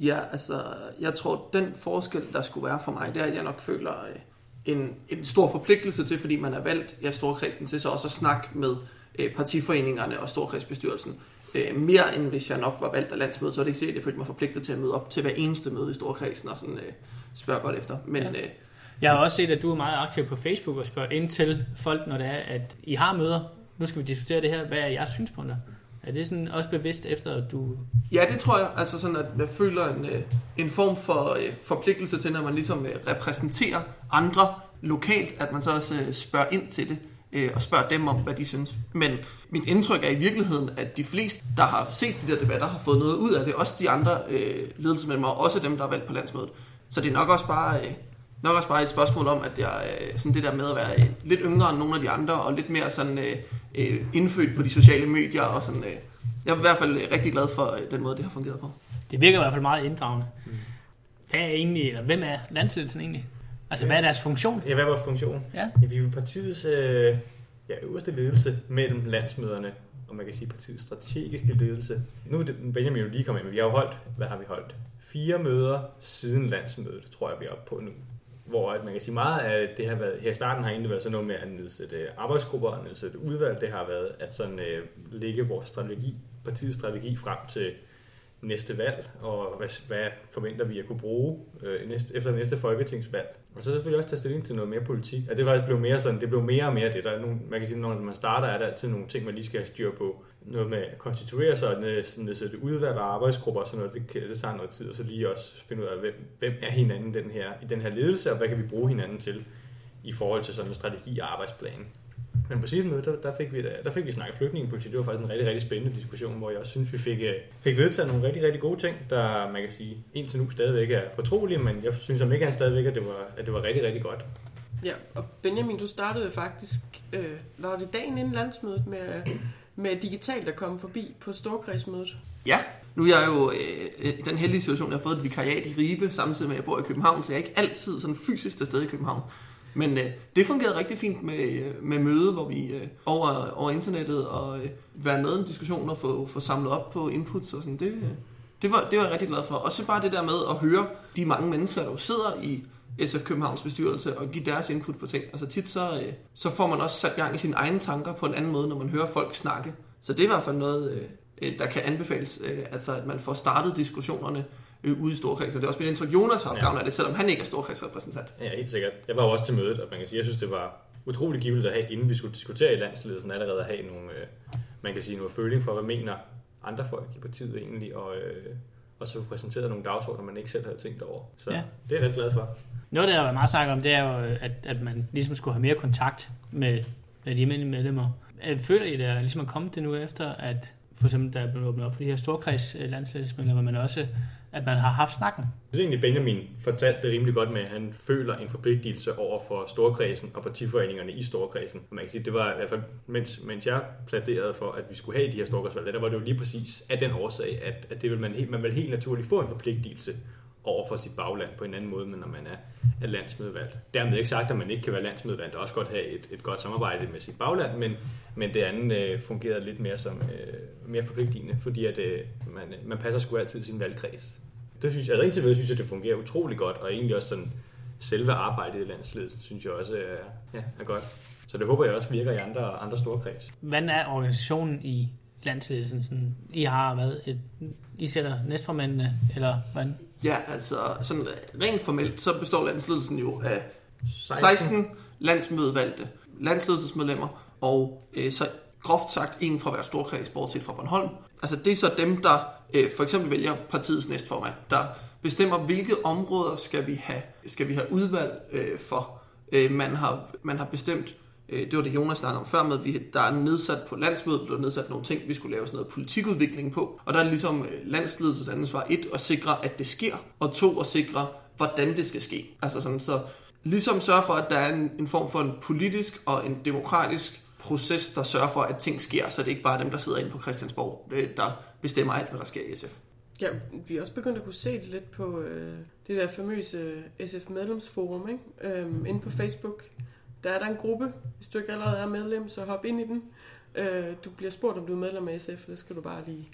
Ja, altså, jeg tror, den forskel, der skulle være for mig, det er, at jeg nok føler øh, en, en stor forpligtelse til, fordi man er valgt i Storkredsen til så også at snakke med øh, partiforeningerne og Storkredsbestyrelsen. Øh, mere end hvis jeg nok var valgt af landsmødet, så er det ikke sikkert, at jeg følte mig forpligtet til at møde op til hver eneste møde i Storkredsen og sådan øh, spørge godt efter. Men, ja. øh, jeg har også set, at du er meget aktiv på Facebook og spørger ind til folk, når det er, at I har møder. Nu skal vi diskutere det her. Hvad er jeres synspunkter? Er det sådan også bevidst efter, at du... Ja, det tror jeg. Altså sådan, at jeg føler en, øh, en form for øh, forpligtelse til, når man ligesom øh, repræsenterer andre lokalt, at man så også øh, spørger ind til det øh, og spørger dem om, hvad de synes. Men mit indtryk er i virkeligheden, at de fleste, der har set de der debatter, har fået noget ud af det. Også de andre øh, ledelsesmedlemmer, og også dem, der er valgt på landsmødet. Så det er nok også bare, øh, nok også bare et spørgsmål om, at jeg øh, sådan det der med at være lidt yngre end nogle af de andre, og lidt mere sådan øh, indfødt på de sociale medier, og sådan... Øh, Jeg er i hvert fald rigtig glad for øh, den måde, det har fungeret på. Det virker i hvert fald meget inddragende. Hvad er egentlig, eller hvem er landsledelsen egentlig? Altså, hvad er deres funktion? Ja, hvad er vores funktion? Ja. Ja, vi er jo partiets øh, ja, øverste ledelse mellem landsmøderne, og man kan sige partiets strategiske ledelse. Nu er det Benjamin jo lige kommet ind, men vi har jo holdt, hvad har vi holdt? Fire møder siden landsmødet, tror jeg, vi er oppe på nu. Hvor at man kan sige meget af det har været, her i starten har egentlig været sådan noget med at nedsætte arbejdsgrupper og nedsætte udvalg. Det har været at sådan øh, lægge vores strategi, partiets strategi frem til næste valg, og hvad, hvad forventer vi at kunne bruge øh, næste, efter næste folketingsvalg. Og så er selvfølgelig også tage stilling til noget mere politik. Og det var blevet mere sådan, det blev mere og mere det. Der er nogle, man kan sige, når man starter, er der altid nogle ting, man lige skal have styr på. Noget med at konstituere sig, nedsætte udvalg af arbejdsgrupper og sådan noget, det, det tager noget tid. Og så lige også finde ud af, hvem, hvem er hinanden den her, i den her ledelse, og hvad kan vi bruge hinanden til i forhold til sådan en strategi og arbejdsplan. Men på sidste møde, der, der, fik vi, der fik vi snakket flygtningepolitik. Det var faktisk en rigtig, rigtig spændende diskussion, hvor jeg også synes, vi fik, øh, fik vedtaget nogle rigtig, rigtig gode ting, der man kan sige indtil nu stadigvæk er fortrolige, men jeg synes om ikke, han stadigvæk, at det var, at det var rigtig, rigtig godt. Ja, og Benjamin, du startede faktisk, øh, var det dagen inden landsmødet med, med digitalt at komme forbi på Storkredsmødet? Ja, nu er jeg jo øh, øh i den heldige situation, at jeg har fået et vikariat i Ribe, samtidig med at jeg bor i København, så jeg er ikke altid sådan fysisk til stede i København. Men øh, det fungerede rigtig fint med, øh, med møde, hvor vi øh, over, over internettet og øh, være med i en diskussion og få, få samlet op på inputs og sådan. Det, øh, det, var, det var jeg rigtig glad for. Og så bare det der med at høre de mange mennesker, der jo sidder i SF Københavns bestyrelse og give deres input på ting. Altså tit så, øh, så får man også sat gang i sine egne tanker på en anden måde, når man hører folk snakke. Så det er i hvert fald noget, øh, der kan anbefales, øh, altså at man får startet diskussionerne øh, ude i Storkreds. Og det er også mit indtryk, Jonas har haft Ja. gavn af det, selvom han ikke er Storkredsrepræsentant. Ja, helt sikkert. Jeg var jo også til mødet, og man kan sige, jeg synes, det var utrolig givet at have, inden vi skulle diskutere i landsledelsen, allerede at have nogle, øh, man kan sige, noget føling for, hvad mener andre folk i partiet egentlig, og, øh, og så præsenteret nogle dagsordner, man ikke selv havde tænkt over. Så Ja. det er jeg ret glad for. Noget, der er meget snak om, det er jo, at, at man ligesom skulle have mere kontakt med, med de almindelige medlemmer. Øh, Føler I, der ligesom er kommet det nu efter, at for eksempel der er blevet åbnet op for de her storkreds landsledsmedlemmer, men også, at man har haft snakken? Jeg synes egentlig, Benjamin fortalte det rimelig godt med, at han føler en forpligtelse over for Storkredsen og partiforeningerne i Storkredsen. Og man kan sige, det var i hvert fald, mens, mens jeg pladerede for, at vi skulle have de her Storkredsvalg, der var det jo lige præcis af den årsag, at, at det vil man, helt, man vil helt naturligt få en forpligtelse over for sit bagland på en anden måde, men når man er, er landsmødevalgt. Dermed ikke sagt, at man ikke kan være landsmødevalgt og også godt have et, et godt samarbejde med sit bagland, men, men det andet øh, fungerede lidt mere som øh, mere forpligtende, fordi at, øh, man, øh, man passer sgu altid sin valgkreds. Det synes jeg, indtil videre synes jeg, det fungerer utrolig godt, og egentlig også sådan selve arbejdet i landsledelsen, synes jeg også er, ja, er godt. Så det håber jeg også virker i andre, andre store kreds. Hvordan er organisationen i landsledelsen? Sådan, I har været et, I sætter næstformændene, eller hvordan? Ja, altså sådan øh, rent formelt, så består landsledelsen jo af 16. 16 landsmødevalgte landsledelsesmedlemmer, og øh, så groft sagt en fra hver storkreds, bortset fra Bornholm. Altså det er så dem, der øh, for eksempel vælger partiets næstformand, der bestemmer, hvilke områder skal vi have, skal vi have udvalg øh, for. Øh, man, har, man har bestemt, øh, det var det Jonas snakkede om før med, at vi, der er nedsat på landsmødet, blev nedsat nogle ting, vi skulle lave sådan noget politikudvikling på. Og der er ligesom øh, landsledelsens ansvar et, at sikre, at det sker, og to, at sikre, hvordan det skal ske. Altså sådan, så ligesom sørge for, at der er en, en form for en politisk og en demokratisk proces, der sørger for, at ting sker, så det ikke bare er dem, der sidder inde på Christiansborg, øh, der bestemmer alt, hvad der sker i SF. Ja, vi er også begyndt at kunne se det lidt på øh, det der famøse SF medlemsforum, ikke? Øhm, inde på Facebook. Der er der en gruppe. Hvis du ikke allerede er medlem, så hop ind i den. Øh, du bliver spurgt, om du er medlem af SF, det skal du bare lige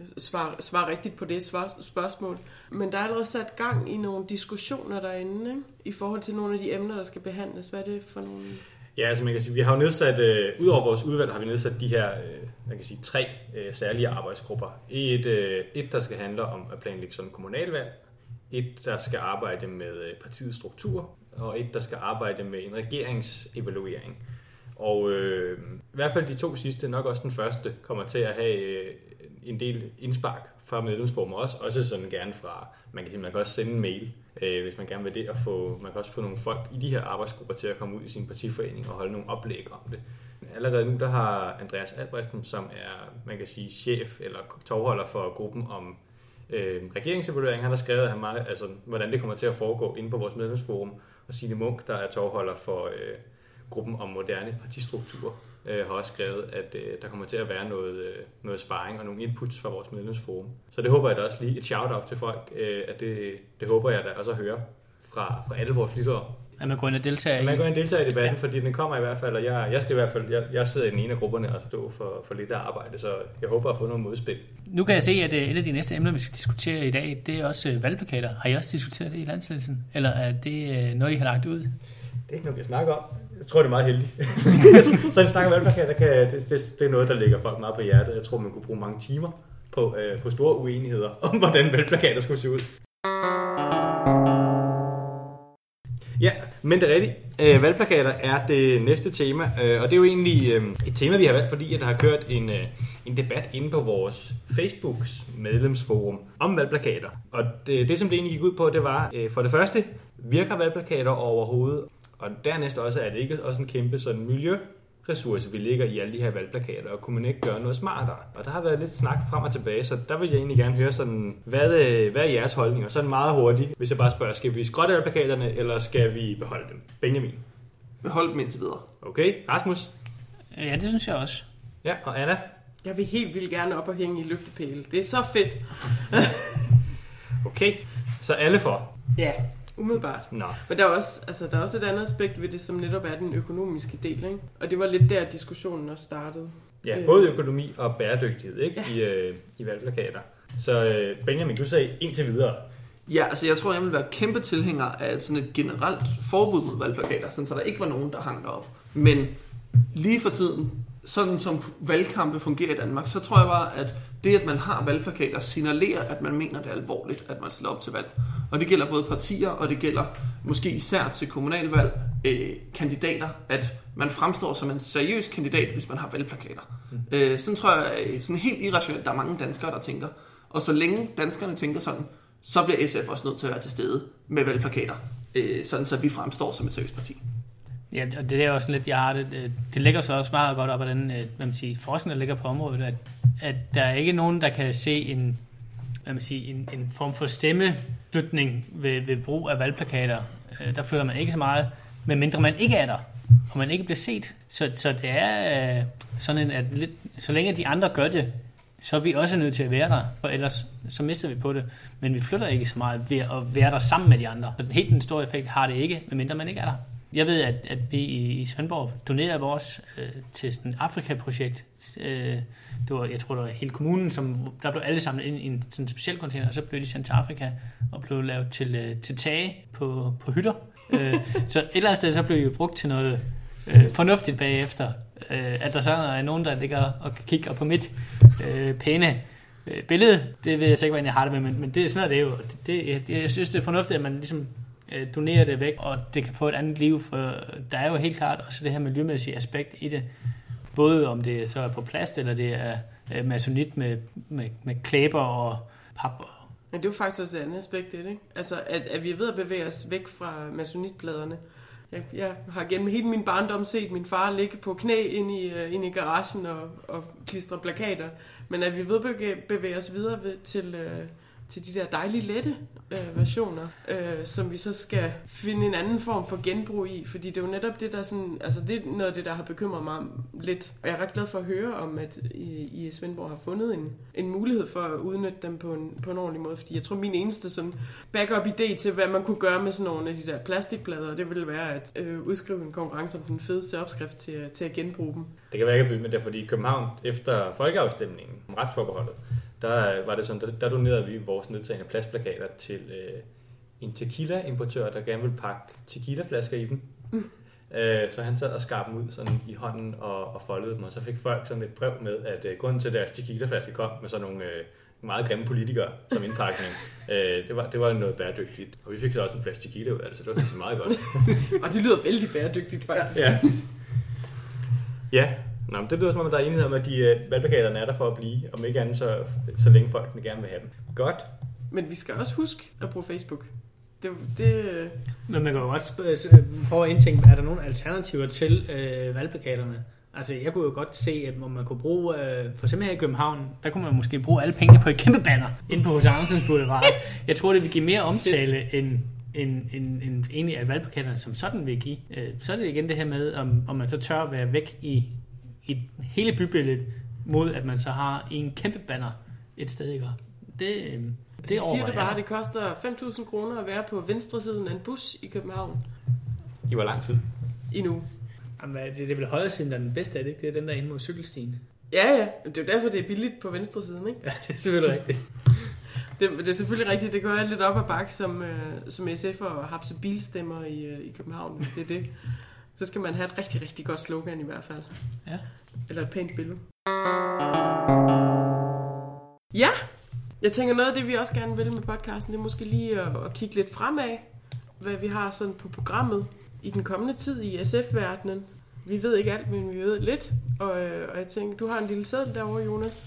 øh, svare, svare rigtigt på det svar, spørgsmål. Men der er allerede sat gang i nogle diskussioner derinde, ikke? i forhold til nogle af de emner, der skal behandles. Hvad er det for nogle... Ja, altså man kan sige, vi har jo nedsat, øh, ud over vores udvalg, har vi nedsat de her, øh, man kan sige, tre øh, særlige arbejdsgrupper. Et, øh, et, der skal handle om at planlægge sådan kommunalvalg. Et, der skal arbejde med øh, partiets struktur. Og et, der skal arbejde med en regeringsevaluering. Og øh, i hvert fald de to sidste, nok også den første, kommer til at have øh, en del indspark fra medlemsformer også. Også sådan gerne fra, man kan sige, man kan også sende en mail, øh, hvis man gerne vil det, og få, man kan også få nogle folk i de her arbejdsgrupper til at komme ud i sin partiforening og holde nogle oplæg om det. Allerede nu, der har Andreas Albrechtsen, som er, man kan sige, chef eller tovholder for gruppen om øh, regeringsevaluering, han har skrevet, han meget, altså, hvordan det kommer til at foregå inde på vores medlemsforum, og Signe Munk, der er tovholder for øh, gruppen om moderne partistruktur, øh, har også skrevet, at øh, der kommer til at være noget, øh, noget sparring og nogle inputs fra vores medlemsforum. Så det håber jeg da også lige et shout-out til folk, øh, at det, det håber jeg da også at høre fra, fra alle vores lyttere. At man går ind og deltager i. Man går ind og deltager i debatten, ja. fordi den kommer i hvert fald, og jeg, jeg skal i hvert fald, jeg, jeg sidder i den ene af grupperne og står for, for lidt af arbejde, så jeg håber at få noget modspil. Nu kan jeg se, at øh, et af de næste emner, vi skal diskutere i dag, det er også øh, valgplakater. Har I også diskuteret det i landsledelsen? Eller er det øh, noget, I har lagt ud? Det er ikke noget, vi snakker om. Jeg tror, det er meget heldigt. så en snak om valgplakater, kan, det, det, det, er noget, der ligger folk meget på hjertet. Jeg tror, man kunne bruge mange timer på, øh, på store uenigheder om, hvordan valgplakater skulle se ud. Ja, men det er rigtigt. Øh, valgplakater er det næste tema, øh, og det er jo egentlig øh, et tema, vi har valgt, fordi at der har kørt en, øh, en debat inde på vores Facebooks medlemsforum om valgplakater. Og det, det som det egentlig gik ud på, det var øh, for det første, virker valgplakater overhovedet? Og dernæst også, er det ikke også en kæmpe sådan miljø ressource, vi ligger i alle de her valgplakater, og kunne man ikke gøre noget smartere? Og der har været lidt snak frem og tilbage, så der vil jeg egentlig gerne høre sådan, hvad, øh, hvad er jeres holdninger? Sådan meget hurtigt, hvis jeg bare spørger, skal vi skrotte valgplakaterne, eller skal vi beholde dem? Benjamin? Behold dem indtil videre. Okay, Rasmus? Ja, det synes jeg også. Ja, og Anna? Jeg vil helt vildt gerne op og hænge i lygtepæle. Det er så fedt. okay, så alle for? Ja, umiddelbart. Nå. Men der er, også, altså, der er også et andet aspekt ved det, som netop er den økonomiske del. Ikke? Og det var lidt der, diskussionen også startede. Ja, både økonomi og bæredygtighed ikke? Ja. I, øh, i valgplakater. Så øh, Benjamin, du sagde indtil videre. Ja, altså jeg tror, jeg vil være kæmpe tilhænger af sådan et generelt forbud mod valgplakater, sådan så der ikke var nogen, der hang derop. Men lige for tiden, sådan som valgkampe fungerer i Danmark, så tror jeg bare, at det, at man har valgplakater, signalerer, at man mener det er alvorligt, at man stiller op til valg. Og det gælder både partier, og det gælder måske især til kommunalvalg øh, kandidater, at man fremstår som en seriøs kandidat, hvis man har valgplakater. Mm. Øh, sådan tror jeg, øh, sådan helt irrationelt, der er mange danskere, der tænker. Og så længe danskerne tænker sådan, så bliver SF også nødt til at være til stede med valgplakater, øh, sådan så vi fremstår som et seriøst parti. Ja, og det er også lidt, jeg har det, øh, det ligger så også meget godt op af den øh, hvad man siger, forskning, der ligger på området, at, at der er ikke nogen, der kan se en, hvad man siger, en, en form for stemmeflytning ved, ved brug af valgplakater. Øh, der flytter man ikke så meget, medmindre man ikke er der, og man ikke bliver set. Så, så det er sådan en, at lidt, så længe de andre gør det, så er vi også nødt til at være der, for ellers så mister vi på det. Men vi flytter ikke så meget ved at være der sammen med de andre. Så helt den store effekt har det ikke, medmindre man ikke er der. Jeg ved, at, at vi i Svendborg donerede vores øh, til sådan et Afrika-projekt. Øh, det var, jeg tror, det var hele kommunen, som, der blev alle samlet ind i en sådan speciel container, og så blev de sendt til Afrika og blev lavet til, øh, til tage på, på hytter. øh, så et eller andet sted, så blev de jo brugt til noget øh, fornuftigt bagefter. Øh, at der så er nogen, der ligger og kigger på mit øh, pæne øh, billede. Det ved jeg så ikke, hvordan jeg har det med, men, men det er sådan, det er jo. Det, det, jeg synes, det er fornuftigt, at man ligesom øh, donere det væk, og det kan få et andet liv, for der er jo helt klart også det her miljømæssige aspekt i det. Både om det så er på plast, eller det er øh, masonit med, med, med klæber og pap. Men det er jo faktisk også et andet aspekt det, ikke? Altså, at, at vi er ved at bevæge os væk fra masonitpladerne. Jeg, jeg har gennem hele min barndom set min far ligge på knæ ind i, uh, ind i garagen og, og klistre plakater. Men at vi er ved at bevæge os videre ved, til, uh, til de der dejlige lette øh, versioner, øh, som vi så skal finde en anden form for genbrug i, fordi det er jo netop det, der sådan, altså det er noget af det, der har bekymret mig lidt. Og jeg er ret glad for at høre om, at I, I Svendborg har fundet en, en mulighed for at udnytte dem på en, på en ordentlig måde, fordi jeg tror, min eneste sådan backup idé til, hvad man kunne gøre med sådan nogle af de der plastikplader, det ville være at øh, udskrive en konkurrence om den fedeste opskrift til, til at genbruge dem. Det kan være, jeg kan med det, fordi i København efter folkeafstemningen om retsforbeholdet, der var det sådan, der, der donerede vi vores nedtagende plastplakater til øh, en tequila-importør, der gerne ville pakke tequila-flasker i dem. Mm. Øh, så han sad og skar dem ud sådan i hånden og, og foldede dem, og så fik folk sådan et brev med, at øh, grunden til, at deres tequila-flaske kom med sådan nogle øh, meget grimme politikere som indpakning, øh, det, var, det var noget bæredygtigt. Og vi fik så også en flaske tequila ud af det, så det var så meget godt. og det lyder vældig bæredygtigt, faktisk. Ja. ja. Nå, men det lyder som om, at der er enighed om, at de uh, valgplakaterne er der for at blive, om ikke andet, så, så længe folk gerne vil have dem. Godt. Men vi skal også huske at bruge Facebook. Det, det... Men man kan jo også øh, prøve at indtænke, er der nogle alternativer til øh, valgplakaterne? Altså, jeg kunne jo godt se, at man kunne bruge, øh, for eksempel her i København, der kunne man måske bruge alle pengene på et kæmpe banner inde på H.C. Andersens Boulevard. Jeg tror, det vil give mere omtale end, end, end, end egentlig, at valgplakaterne som sådan vil give. Øh, så er det igen det her med, om, om man så tør at være væk i et hele bybilledet, mod at man så har en kæmpe banner et sted, ikke? Det, øh, det Det siger det bare, at det koster 5.000 kroner at være på venstre siden af en bus i København I hvor lang tid? i nu. Jamen, det, det er vel højre siden, der er den bedste af det, ikke? Det er den der inde mod cykelstien. Ja, ja. Det er jo derfor, det er billigt på venstre siden, ikke? Ja, det er selvfølgelig rigtigt. Det, det er selvfølgelig rigtigt. Det går lidt op ad bakke som, øh, som SF og hapse bilstemmer i, øh, i København, hvis det er det. Så skal man have et rigtig, rigtig godt slogan i hvert fald. Ja. Eller et pænt billede. Ja, jeg tænker noget af det, vi også gerne vil med podcasten, det er måske lige at, at kigge lidt fremad, hvad vi har sådan på programmet i den kommende tid i SF-verdenen. Vi ved ikke alt, men vi ved lidt. Og, øh, og jeg tænker, du har en lille seddel derovre, Jonas.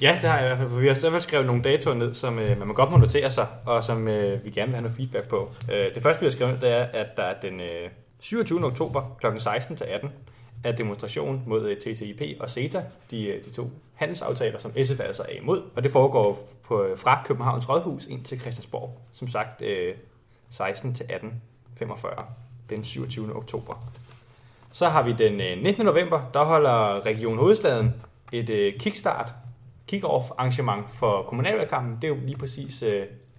Ja, det har jeg i hvert fald. For vi har fald skrevet nogle datoer ned, som øh, man godt må notere sig, og som øh, vi gerne vil have noget feedback på. Øh, det første, vi har skrevet ned, det er, at der er den øh, 27. oktober kl. 16 til 18 er demonstration mod øh, TTIP og CETA, de, øh, de to handelsaftaler, som SF altså er imod. Og det foregår på, øh, fra Københavns Rådhus ind til Christiansborg. Som sagt, øh, 16 til 18.45 den 27. oktober. Så har vi den 19. november, der holder Region Hovedstaden et kickstart kick-off arrangement for kommunalvalgkampen. Det er jo lige præcis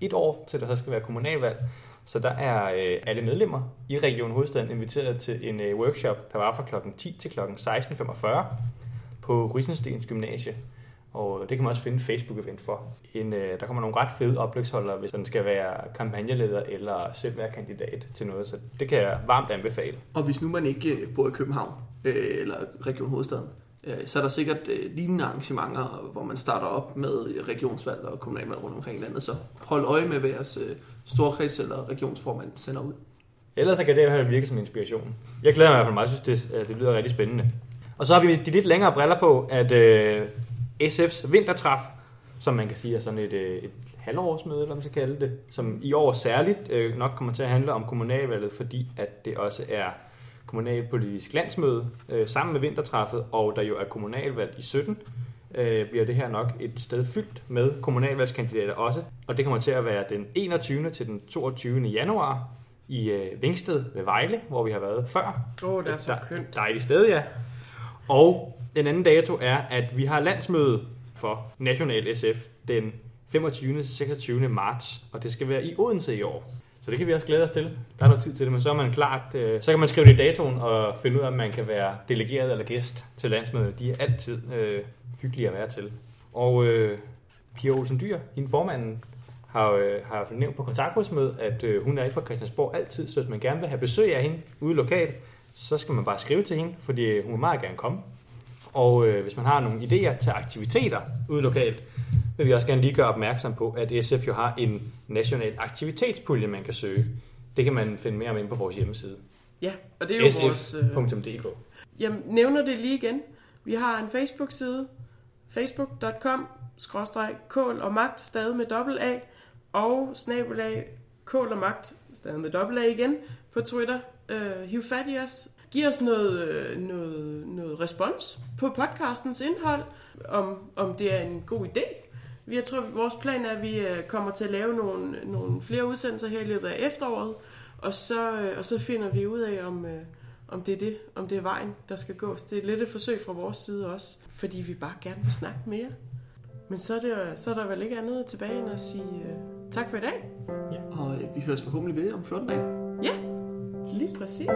et år til der så skal være kommunalvalg. Så der er øh, alle medlemmer i Region Hovedstaden inviteret til en øh, workshop, der var fra kl. 10 til kl. 16.45 på Rysenstens Gymnasie. Og det kan man også finde Facebook-event for. En, øh, der kommer nogle ret fede oplægsholdere, hvis man skal være kampagneleder eller selv være kandidat til noget. Så det kan jeg varmt anbefale. Og hvis nu man ikke bor i København øh, eller Region Hovedstaden, Øh, så er der sikkert øh, lignende arrangementer, hvor man starter op med regionsvalg og kommunalvalg rundt omkring i landet. Så hold øje med, hvad jeres øh, storkreds eller regionsformand sender ud. Ellers så kan det i hvert fald virke som inspiration. Jeg glæder mig i hvert fald meget, jeg synes, det, det lyder rigtig spændende. Og så har vi de lidt længere briller på, at øh, SF's vintertræf, som man kan sige er sådan et, et halvårsmøde, eller man skal kalde det, som i år særligt øh, nok kommer til at handle om kommunalvalget, fordi at det også er kommunalpolitisk landsmøde øh, sammen med vintertræffet, og der jo er kommunalvalg i 17, øh, bliver det her nok et sted fyldt med kommunalvalgskandidater også. Og det kommer til at være den 21. til den 22. januar i øh, Vingsted ved Vejle, hvor vi har været før. Åh, oh, det er så Et kønt. Dejligt sted, ja. Og den anden dato er, at vi har landsmøde for National SF den 25. til 26. marts, og det skal være i Odense i år. Så det kan vi også glæde os til. Der er nok tid til det, men så er man klart, øh, så kan man skrive det i datoen og finde ud af, om man kan være delegeret eller gæst til landsmødet. De er altid øh, hyggelige at være til. Og øh, Pia Olsen Dyr, hende formanden, har, øh, har nævnt på kontaktrådsmødet, at øh, hun er ikke fra Christiansborg altid, så hvis man gerne vil have besøg af hende ude lokalt, så skal man bare skrive til hende, fordi øh, hun vil meget gerne komme. Og øh, hvis man har nogle idéer til aktiviteter ude lokalt, vil vi også gerne lige gøre opmærksom på, at SF jo har en national aktivitetspulje, man kan søge. Det kan man finde mere om inde på vores hjemmeside. Ja, og det er jo vores... Øh, sf.dk jeg nævner det lige igen. Vi har en Facebook-side, facebook.com, kål og magt, stadig med dobbelt A, og snabelag, kål og magt, stadig med dobbelt A igen, på Twitter. Uh, hiv fat i os. Giv os noget, øh, noget, noget respons på podcastens indhold, om, om det er en god idé. Jeg tror, vores plan er, at vi øh, kommer til at lave nogle, nogle flere udsendelser her i løbet af efteråret, og så, øh, og så finder vi ud af, om, øh, om det er det, om det er vejen, der skal gås. Det er lidt et forsøg fra vores side også, fordi vi bare gerne vil snakke mere. Men så er, det, så er der vel ikke andet tilbage end at sige uh, tak for i dag. Og øh, vi høres forhåbentlig ved om 14 dage. Ja, lige præcis.